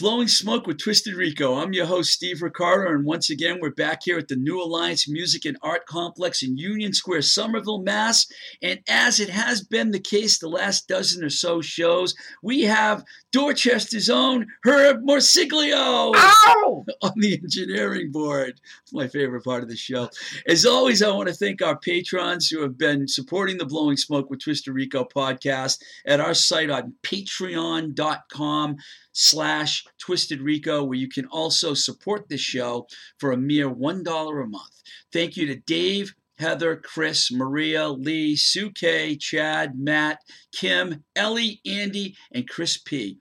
Blowing Smoke with Twisted Rico. I'm your host, Steve Ricardo, and once again, we're back here at the New Alliance Music and Art Complex in Union Square, Somerville, Mass. And as it has been the case the last dozen or so shows, we have Dorchester's own Herb Morsiglio Ow! on the engineering board. It's my favorite part of the show. As always, I want to thank our patrons who have been supporting the Blowing Smoke with Twisted Rico podcast at our site on patreon.com slash twisted rico where you can also support this show for a mere one dollar a month thank you to dave Heather, Chris, Maria, Lee, Sue K, Chad, Matt, Kim, Ellie, Andy, and Chris P.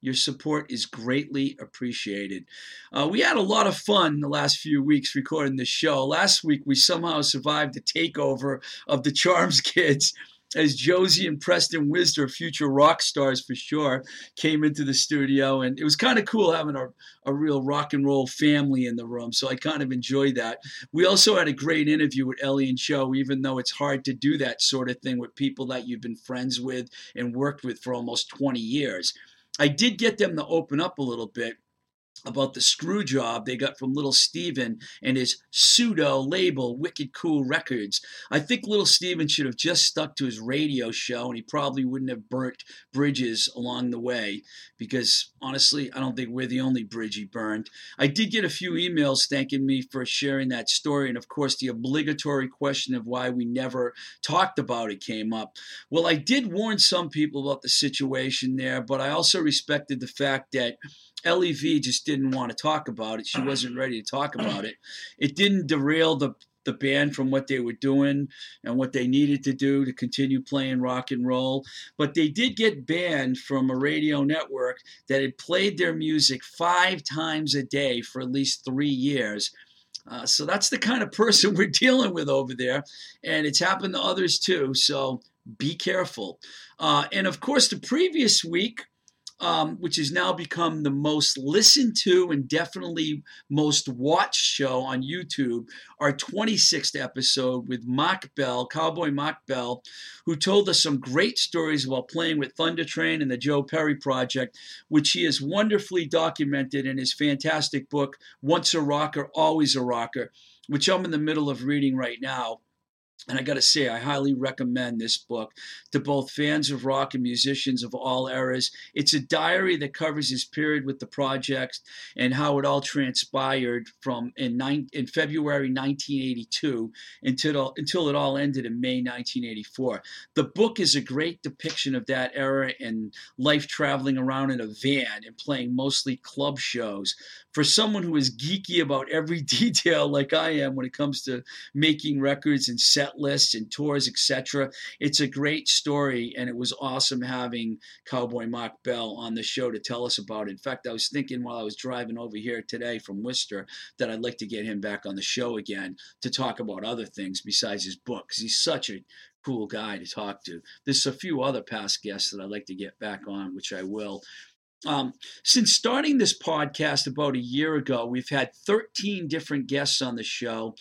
Your support is greatly appreciated. Uh, we had a lot of fun the last few weeks recording this show. Last week, we somehow survived the takeover of the Charms Kids as Josie and Preston Wisdor, future rock stars for sure, came into the studio. And it was kind of cool having a, a real rock and roll family in the room. So I kind of enjoyed that. We also had a great interview with Ellie and Joe, even though it's hard to do that sort of thing with people that you've been friends with and worked with for almost 20 years. I did get them to open up a little bit about the screw job they got from Little Steven and his pseudo label, Wicked Cool Records. I think Little Steven should have just stuck to his radio show and he probably wouldn't have burnt bridges along the way because honestly, I don't think we're the only bridge he burned. I did get a few emails thanking me for sharing that story, and of course, the obligatory question of why we never talked about it came up. Well, I did warn some people about the situation there, but I also respected the fact that LEV just didn't want to talk about it. She wasn't ready to talk about it. It didn't derail the the band from what they were doing and what they needed to do to continue playing rock and roll. But they did get banned from a radio network that had played their music five times a day for at least three years. Uh, so that's the kind of person we're dealing with over there. And it's happened to others too. So be careful. Uh, and of course, the previous week, um, which has now become the most listened to and definitely most watched show on YouTube, our 26th episode with Mark Bell, Cowboy Mark Bell, who told us some great stories about playing with Thunder Train and the Joe Perry Project, which he has wonderfully documented in his fantastic book, Once a Rocker, Always a Rocker, which I'm in the middle of reading right now. And I got to say, I highly recommend this book to both fans of rock and musicians of all eras. It's a diary that covers his period with the project and how it all transpired from in, nine, in February 1982 until, until it all ended in May 1984. The book is a great depiction of that era and life traveling around in a van and playing mostly club shows. For someone who is geeky about every detail like I am when it comes to making records and set lists and tours, etc. It's a great story, and it was awesome having Cowboy Mark Bell on the show to tell us about it. In fact, I was thinking while I was driving over here today from Worcester that I'd like to get him back on the show again to talk about other things besides his book, because he's such a cool guy to talk to. There's a few other past guests that I'd like to get back on, which I will. Um, since starting this podcast about a year ago, we've had 13 different guests on the show,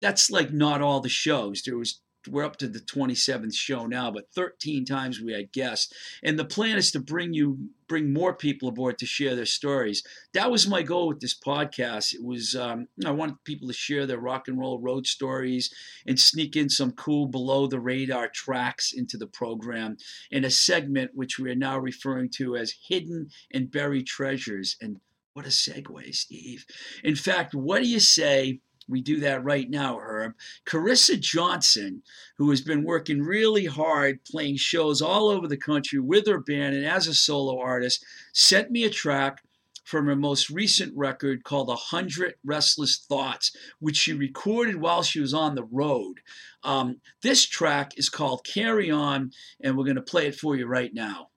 that's like not all the shows. There was we're up to the 27th show now, but 13 times we had guests. And the plan is to bring you bring more people aboard to share their stories. That was my goal with this podcast. It was um, I wanted people to share their rock and roll road stories and sneak in some cool below the radar tracks into the program in a segment which we are now referring to as hidden and buried treasures. And what a segue, Steve. In fact, what do you say? We do that right now, Herb. Carissa Johnson, who has been working really hard playing shows all over the country with her band and as a solo artist, sent me a track from her most recent record called A Hundred Restless Thoughts, which she recorded while she was on the road. Um, this track is called Carry On, and we're going to play it for you right now.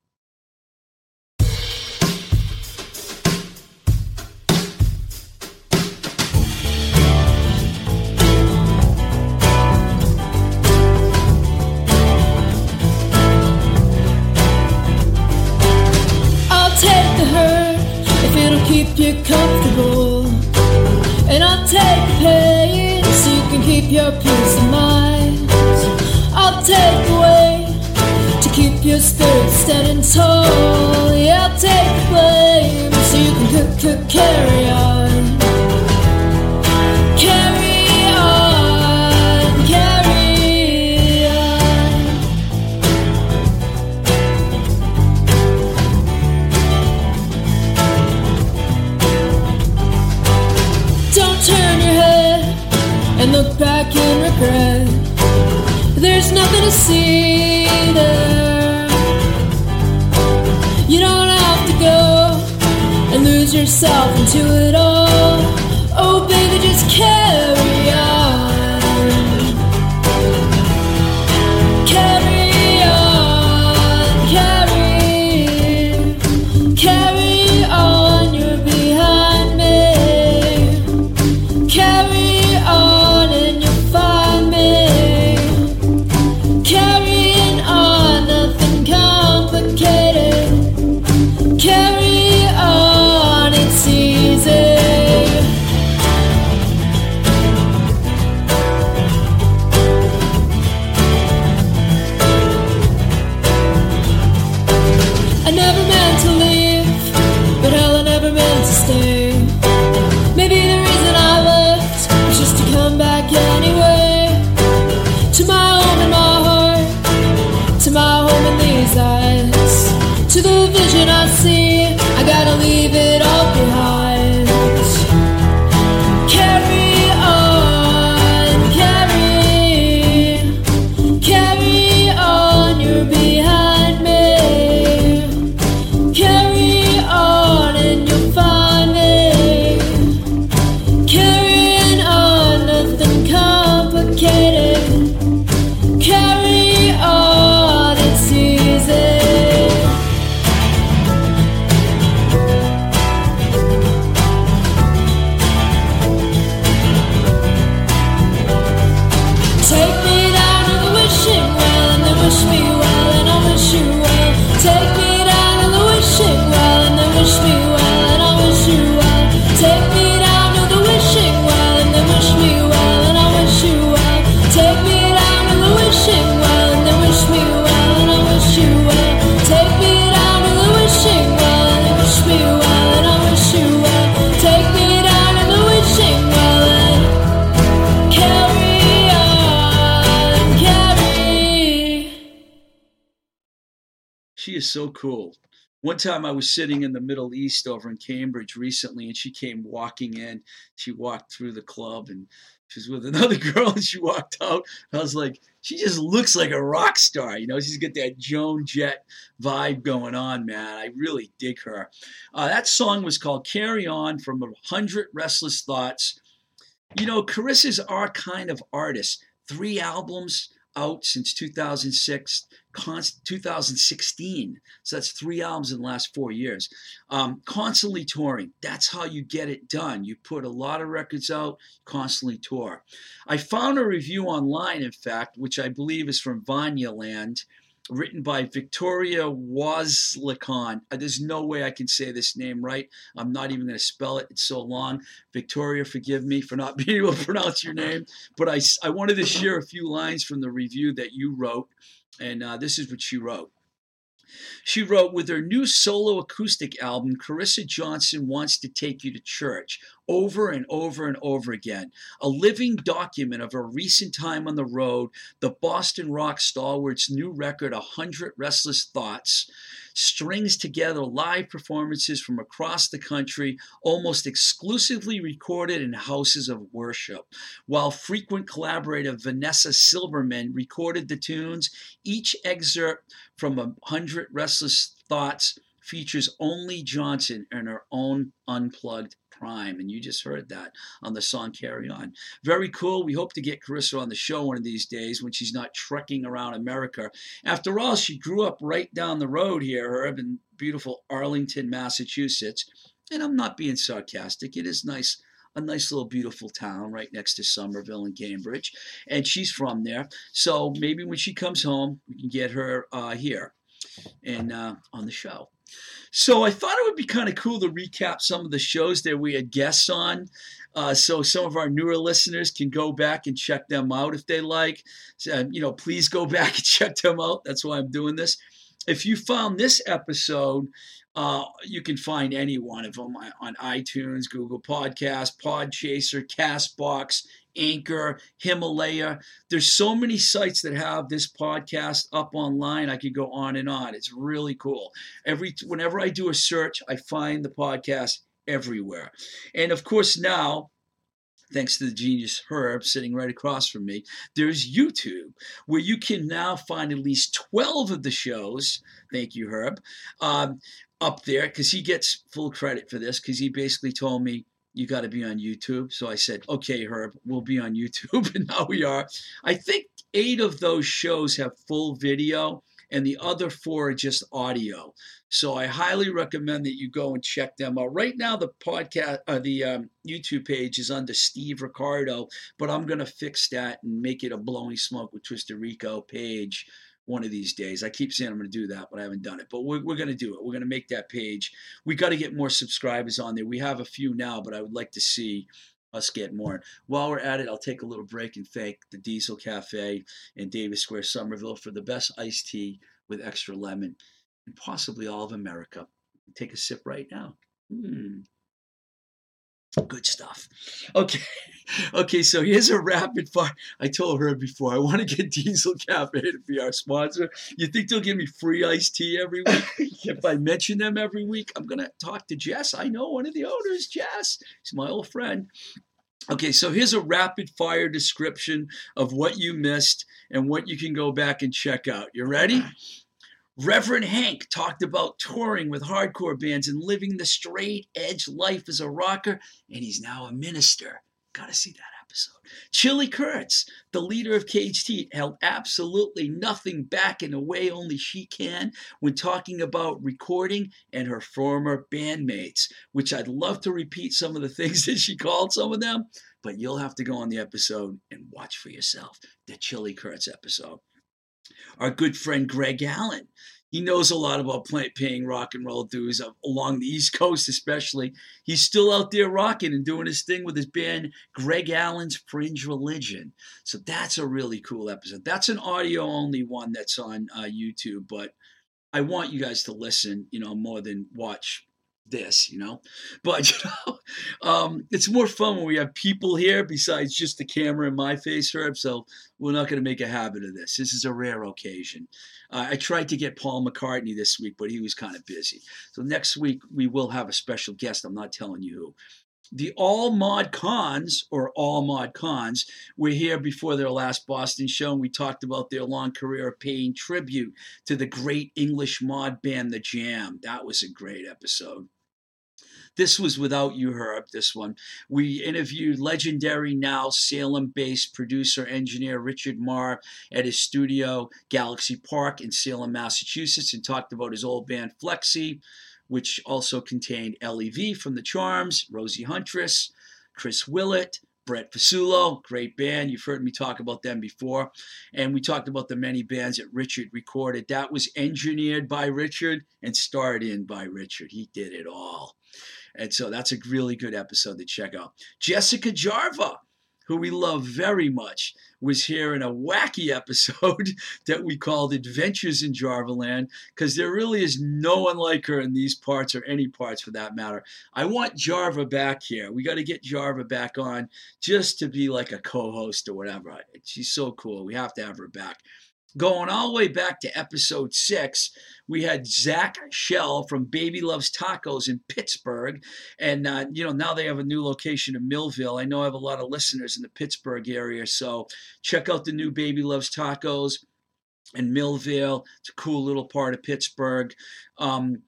Keep you comfortable. And I'll take pain so you can keep your peace of mind. I'll take away to keep your spirit standing tall. Yeah, I'll take blame so you can could carry on. She is so cool. One time I was sitting in the Middle East over in Cambridge recently, and she came walking in. She walked through the club and she was with another girl, and she walked out. I was like, she just looks like a rock star. You know, she's got that Joan Jett vibe going on, man. I really dig her. Uh, that song was called Carry On from a Hundred Restless Thoughts. You know, Carissa's our kind of artist. Three albums out since 2006, const- 2016. So that's three albums in the last four years. Um, constantly touring. That's how you get it done. You put a lot of records out, constantly tour. I found a review online, in fact, which I believe is from Vanyaland, written by Victoria Wazlikon. Uh, There's no way I can say this name right. I'm not even going to spell it. It's so long. Victoria, forgive me for not being able to pronounce your name. But I, I wanted to share a few lines from the review that you wrote. And uh, this is what she wrote. She wrote, with her new solo acoustic album, Carissa Johnson wants to take you to church over and over and over again. A living document of her recent time on the road, the Boston rock stalwart's new record, A Hundred Restless Thoughts, strings together live performances from across the country, almost exclusively recorded in houses of worship. While frequent collaborator Vanessa Silverman recorded the tunes, each excerpt from A Hundred Restless Thoughts features only Johnson and her own unplugged prime. And you just heard that on the song Carry On. Very cool. We hope to get Carissa on the show one of these days when she's not trekking around America. After all, she grew up right down the road here, Herb, in beautiful Arlington, Massachusetts. And I'm not being sarcastic. It is nice a nice little beautiful town right next to Somerville and Cambridge, and she's from there. So maybe when she comes home, we can get her uh, here and uh, on the show. So I thought it would be kind of cool to recap some of the shows that we had guests on. Uh, so some of our newer listeners can go back and check them out if they like. So, you know, please go back and check them out. That's why I'm doing this. If you found this episode Uh, you can find any one of them on- on iTunes, Google Podcast, Podchaser, Castbox, Anchor, Himalaya. There's so many sites that have this podcast up online. I could go on and on. It's really cool. Every whenever I do a search, I find the podcast everywhere. And of course, now thanks to the genius Herb sitting right across from me, there's YouTube, where you can now find at least 12 of the shows. Thank you, Herb. Um, up there, because he gets full credit for this, because he basically told me, you got to be on YouTube. So I said, okay, Herb, we'll be on YouTube. and now we are. I think eight of those shows have full video, and the other four are just audio. So I highly recommend that you go and check them out. Right now, the podcast, uh, the um, YouTube page is under Steve Ricardo, but I'm gonna fix that and make it a Blowing Smoke with Twisted Rico page one of these days. I keep saying I'm gonna do that, but I haven't done it. But we're, we're gonna do it. We're gonna make that page. We got to get more subscribers on there. We have a few now, but I would like to see us get more. While we're at it, I'll take a little break and thank the Diesel Cafe in Davis Square, Somerville for the best iced tea with extra lemon and possibly all of America. Take a sip right now. Mm. Good stuff. Okay. Okay, so here's a rapid fire. I told her before, I want to get Diesel Cafe to be our sponsor. You think they'll give me free iced tea every week? if I mention them every week, I'm going to talk to Jess. I know one of the owners, Jess. She's my old friend. Okay, so here's a rapid fire description of what you missed and what you can go back and check out. You ready? Reverend Hank talked about touring with hardcore bands and living the straight edge life as a rocker, and he's now a minister. Gotta see that episode. Chili Kurtz, the leader of Caged Heat, held absolutely nothing back in a way only she can when talking about recording and her former bandmates, which I'd love to repeat some of the things that she called some of them, but you'll have to go on the episode and watch for yourself. The Chili Kurtz episode our good friend Greg Allen. He knows a lot about play, paying rock and roll dues of- along the East Coast, especially. He's still out there rocking and doing his thing with his band, Greg Allen's Fringe Religion. So that's a really cool episode. That's an audio only one that's on uh, YouTube, but I want you guys to listen, you know, more than watch this, you know. But you know, um, it's more fun when we have people here besides just the camera and my face, Herb. So we're not going to make a habit of this. This is a rare occasion. Uh, I tried to get Paul McCartney this week, but he was kind of busy. So next week we will have a special guest. I'm not telling you who. The All Mod Cons, or All Mod Cons, were here before their last Boston show, and we talked about their long career of paying tribute to the great English mod band, The Jam. That was a great episode. This was without you, Herb, this one. We interviewed legendary now Salem based producer engineer Richard Marr at his studio, Galaxy Park in Salem, Massachusetts, and talked about his old band Flexi, which also contained LEV from the Charms, Rosie Huntress, Chris Willett. Brett Fasulo, great band. You've heard me talk about them before. And we talked about the many bands that Richard recorded. That was engineered by Richard and starred in by Richard. He did it all. And so that's a really good episode to check out. Jessica Jarva, who we love very much, was here in a wacky episode that we called Adventures in Jarvaland because there really is no one like her in these parts or any parts for that matter. I want Jarva back here. We got to get Jarva back on just to be like a co host or whatever. She's so cool. We have to have her back. Going all the way back to episode six, we had Zach Shell from Baby Loves Tacos in Pittsburgh. And, uh, you know, now they have a new location in Millvale. I know I have a lot of listeners in the Pittsburgh area. So check out the new Baby Loves Tacos in Millvale. It's a cool little part of Pittsburgh. Um,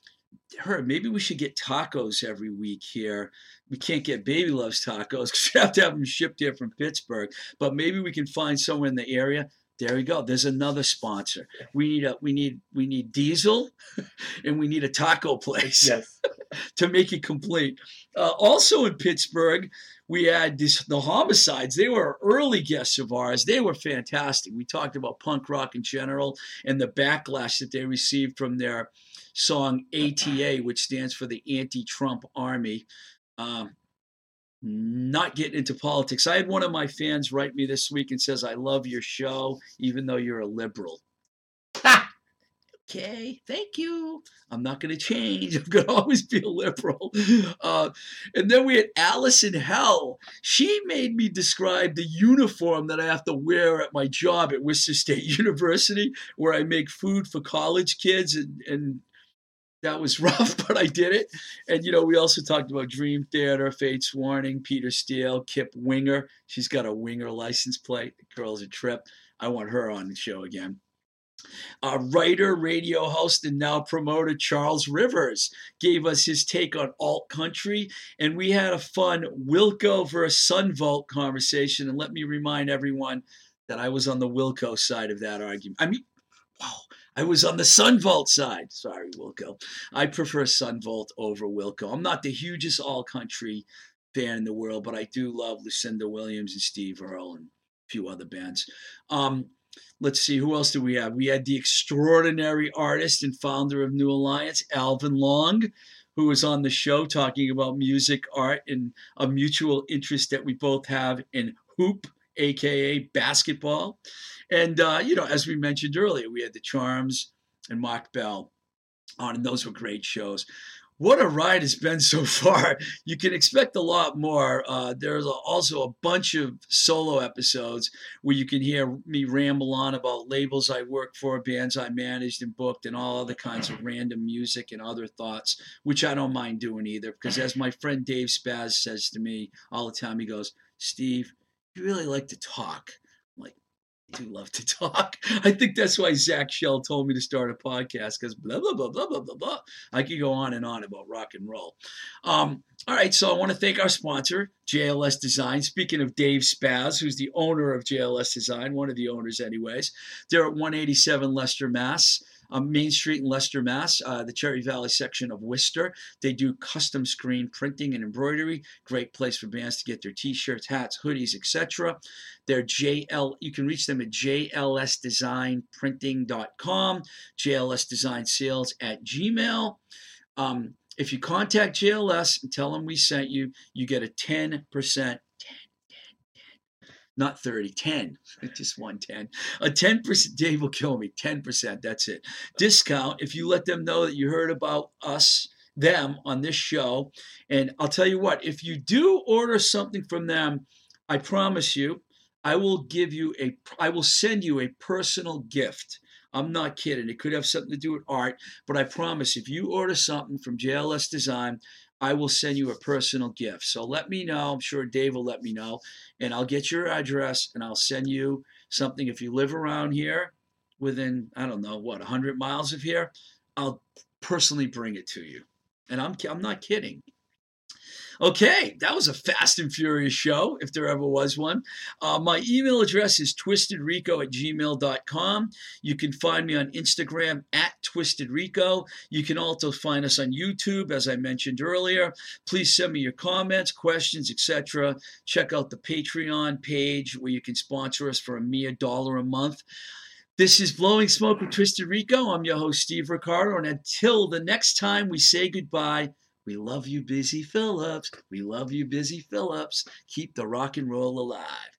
maybe we should get tacos every week here. We can't get Baby Loves tacos because you have to have them shipped here from Pittsburgh. But maybe we can find somewhere in the area. There we go. There's another sponsor. We need a we need we need diesel, and we need a taco place Yes. to make it complete. Uh, also in Pittsburgh, we had this, the homicides. They were early guests of ours. They were fantastic. We talked about punk rock in general and the backlash that they received from their song ATA, which stands for the Anti-Trump Army. Um, not getting into politics. I had one of my fans write me this week and says, "I love your show, even though you're a liberal." okay, thank you. I'm not going to change. I'm going to always be a liberal. Uh, and then we had Allison Hell. She made me describe the uniform that I have to wear at my job at Worcester State University, where I make food for college kids. And, and that was rough, but I did it. And, you know, we also talked about Dream Theater, Fates Warning, Peter Steele, Kip Winger. She's got a Winger license plate. The girl's a trip. I want her on the show again. Uh, writer, radio host, and now promoter Charles Rivers gave us his take on alt country, and we had a fun Wilco versus Son Volt conversation. And let me remind everyone that I was on the Wilco side of that argument. I mean, wow, I was on the Son Volt side. Sorry, Wilco. I prefer Son Volt over Wilco. I'm not the hugest alt country fan in the world, but I do love Lucinda Williams and Steve Earle and a few other bands. Um, let's see, who else do we have? We had the extraordinary artist and founder of New Alliance, Alvin Long, who was on the show talking about music, art, and a mutual interest that we both have in hoop, aka basketball. And, uh, you know, as we mentioned earlier, we had the Charms and Mark Bell on, and those were great shows what a ride it's been so far. You can expect a lot more. Uh, there's also a bunch of solo episodes where you can hear me ramble on about labels I work for, bands I managed and booked, and all other kinds of random music and other thoughts, which I don't mind doing either. Because as my friend Dave Spaz says to me all the time, he goes, Steve, really like to talk. I'm like, do love to talk. I think that's why Zach Shell told me to start a podcast because blah, blah, blah, blah, blah, blah, blah. I could go on and on about rock and roll. Um, all right, so I want to thank our sponsor, JLS Design. Speaking of Dave Spaz, who's the owner of JLS Design, one of the owners, anyways, they're at 187 Leicester, Mass um, Main Street in Leicester, Mass, uh, the Cherry Valley section of Worcester. They do custom screen printing and embroidery. Great place for bands to get their t-shirts, hats, hoodies, etc. They're JL. You can reach them at jlsdesignprinting.com. JLS Design Sales at Gmail. Um, if you contact JLS and tell them we sent you, you get a 10% not 30, 10, just 110. A 10%, Dave will kill me, 10%, that's it. Discount if you let them know that you heard about us, them on this show. And I'll tell you what, if you do order something from them, I promise you, I will give you a, I will send you a personal gift. I'm not kidding. It could have something to do with art, but I promise if you order something from JLS Design, I will send you a personal gift. So let me know. I'm sure Dave will let me know. And I'll get your address and I'll send you something. If you live around here within, I don't know, what, 100 miles of here, I'll personally bring it to you. And I'm, I'm not kidding. Okay, that was a fast and furious show, if there ever was one. Uh, my email address is twistedrico at gmail.com. You can find me on Instagram at twistedrico. You can also find us on YouTube, as I mentioned earlier. Please send me your comments, questions, etc. Check out the Patreon page where you can sponsor us for a mere dollar a month. This is Blowing Smoke with Twisted Rico. I'm your host, Steve Ricardo. And until the next time we say goodbye, we love you, Busy Phillips. We love you, Busy Phillips. Keep the rock and roll alive.